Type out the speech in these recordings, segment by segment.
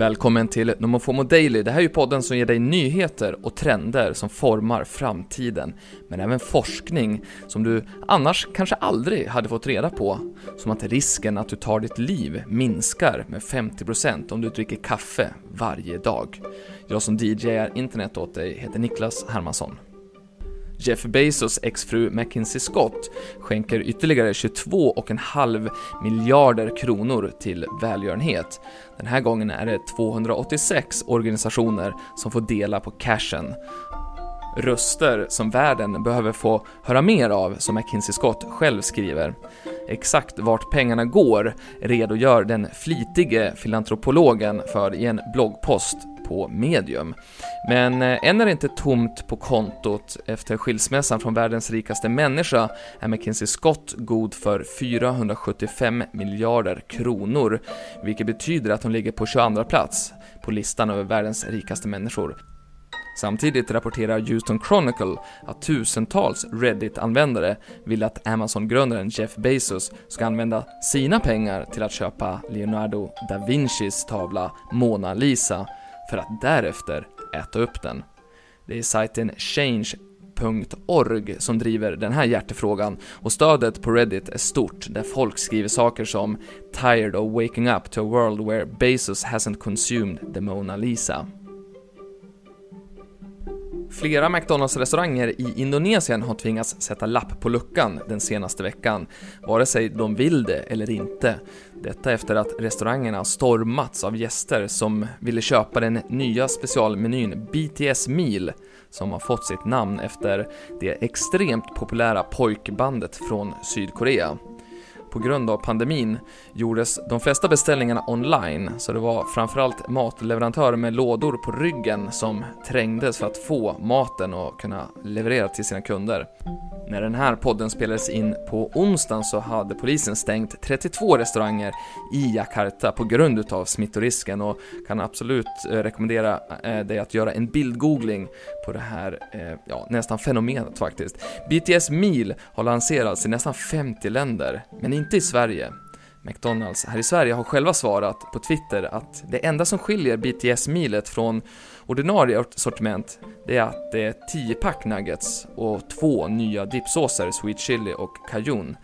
Välkommen till Nomofomo Daily. Det här är ju podden som ger dig nyheter och trender som formar framtiden, men även forskning som du annars kanske aldrig hade fått reda på. Som att risken att du tar ditt liv minskar med 50% om du dricker kaffe varje dag. Jag som DJar internet åt dig heter Niklas Hermansson. Jeff Bezos exfru Mackenzie Scott skänker ytterligare 22,5 miljarder kronor till välgörenhet. Den här gången är det 286 organisationer som får dela på cashen. Röster som världen behöver få höra mer av, som Mackenzie Scott själv skriver. Exakt vart pengarna går redogör den flitige filantropologen för i en bloggpost på medium. Men eh, än är det inte tomt på kontot. Efter skilsmässan från världens rikaste människa är McKinsey Scott god för 475 miljarder kronor, vilket betyder att hon ligger på 22 plats på listan över världens rikaste människor. Samtidigt rapporterar Houston Chronicle att tusentals Reddit-användare vill att Amazon-grundaren Jeff Bezos ska använda sina pengar till att köpa Leonardo da Vincis tavla Mona Lisa för att därefter äta upp den. Det är sajten change.org som driver den här hjärtefrågan och stödet på Reddit är stort där folk skriver saker som “Tired of waking up to a world where Bezos hasn't consumed the Mona Lisa” Flera McDonalds-restauranger i Indonesien har tvingats sätta lapp på luckan den senaste veckan, vare sig de vill det eller inte. Detta efter att restaurangerna stormats av gäster som ville köpa den nya specialmenyn BTS Meal, som har fått sitt namn efter det extremt populära pojkbandet från Sydkorea på grund av pandemin gjordes de flesta beställningarna online, så det var framförallt matleverantörer med lådor på ryggen som trängdes för att få maten och kunna leverera till sina kunder. När den här podden spelades in på onsdagen så hade polisen stängt 32 restauranger i Jakarta på grund utav smittorisken och kan absolut eh, rekommendera eh, dig att göra en bildgoogling på det här, eh, ja, nästan fenomenet faktiskt. BTS Meal har lanserats i nästan 50 länder, men inte i Sverige. McDonalds här i Sverige har själva svarat på Twitter att det enda som skiljer BTS-milet från ordinarie sortiment, det är att det är 10-pack nuggets och två nya dipsåser, sweet chili och cajun.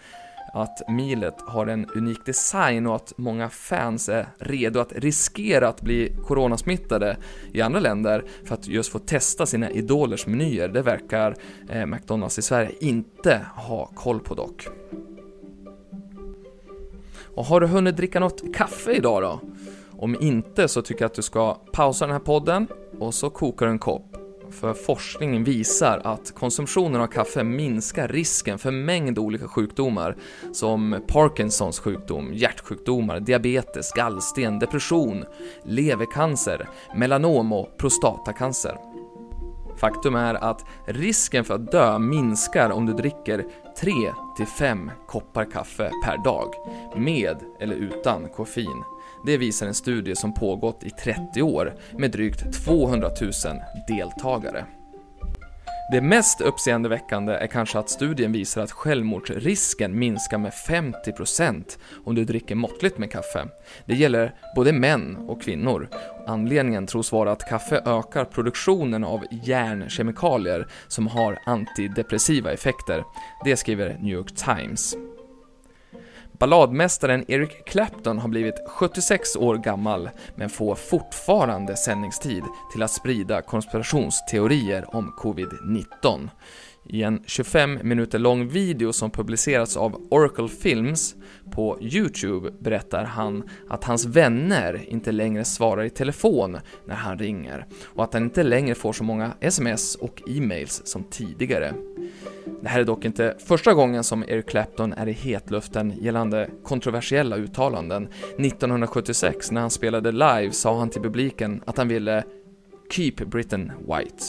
Att milet har en unik design och att många fans är redo att riskera att bli coronasmittade i andra länder för att just få testa sina idolers menyer, det verkar eh, McDonalds i Sverige inte ha koll på dock. Och har du hunnit dricka något kaffe idag då? Om inte så tycker jag att du ska pausa den här podden och så kokar du en kopp. För forskningen visar att konsumtionen av kaffe minskar risken för mängd olika sjukdomar som Parkinsons sjukdom, hjärtsjukdomar, diabetes, gallsten, depression, levercancer, melanom och prostatacancer. Faktum är att risken för att dö minskar om du dricker 3 till 5 koppar kaffe per dag, med eller utan koffein. Det visar en studie som pågått i 30 år med drygt 200 000 deltagare. Det mest uppseendeväckande är kanske att studien visar att självmordsrisken minskar med 50% om du dricker måttligt med kaffe. Det gäller både män och kvinnor. Anledningen tros vara att kaffe ökar produktionen av järnkemikalier som har antidepressiva effekter. Det skriver New York Times. Balladmästaren Eric Clapton har blivit 76 år gammal, men får fortfarande sändningstid till att sprida konspirationsteorier om covid-19. I en 25 minuter lång video som publicerats av Oracle Films på Youtube berättar han att hans vänner inte längre svarar i telefon när han ringer och att han inte längre får så många sms och e-mails som tidigare. Det här är dock inte första gången som Eric Clapton är i hetluften gällande kontroversiella uttalanden. 1976 när han spelade live sa han till publiken att han ville “Keep Britain White”.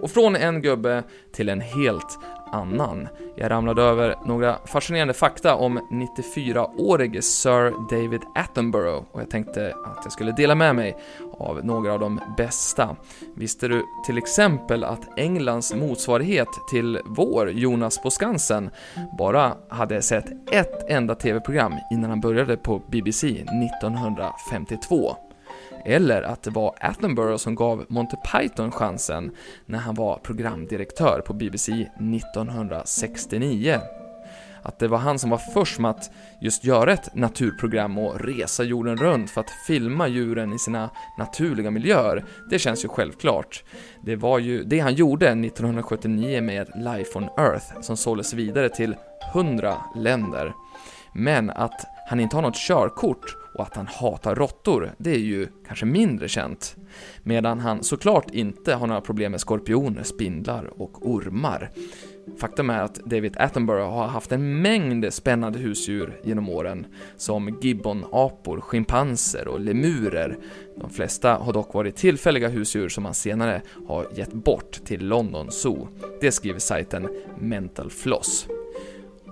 Och från en gubbe till en helt annan. Jag ramlade över några fascinerande fakta om 94-årige Sir David Attenborough och jag tänkte att jag skulle dela med mig av några av de bästa. Visste du till exempel att Englands motsvarighet till vår Jonas på Skansen bara hade sett ett enda TV-program innan han började på BBC 1952? Eller att det var Attenborough som gav Monty Python chansen när han var programdirektör på BBC 1969. Att det var han som var först med att just göra ett naturprogram och resa jorden runt för att filma djuren i sina naturliga miljöer, det känns ju självklart. Det var ju det han gjorde 1979 med Life on Earth som såldes vidare till 100 länder. Men att han inte har något körkort och att han hatar råttor, det är ju kanske mindre känt. Medan han såklart inte har några problem med skorpioner, spindlar och ormar. Faktum är att David Attenborough har haft en mängd spännande husdjur genom åren, som gibbonapor, schimpanser och lemurer. De flesta har dock varit tillfälliga husdjur som han senare har gett bort till London Zoo. Det skriver sajten Mental Floss.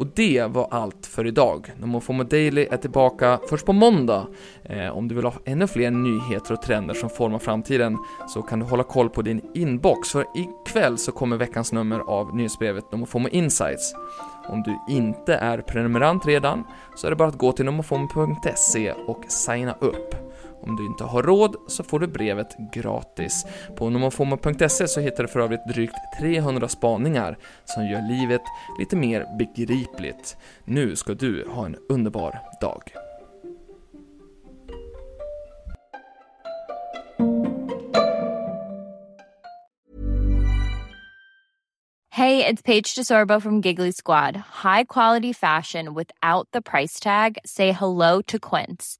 Och det var allt för idag. NomoFomo Daily är tillbaka först på måndag. Eh, om du vill ha ännu fler nyheter och trender som formar framtiden så kan du hålla koll på din inbox för ikväll så kommer veckans nummer av nyhetsbrevet NomoFomo Insights. Om du inte är prenumerant redan så är det bara att gå till nomofomo.se och signa upp. Om du inte har råd så får du brevet gratis. På nomofomo.se så hittar du för övrigt drygt 300 spaningar som gör livet lite mer begripligt. Nu ska du ha en underbar dag. Hej, det är Paige DeSorbo från Giggly Squad. High quality fashion without the price tag. Say hello to Quince.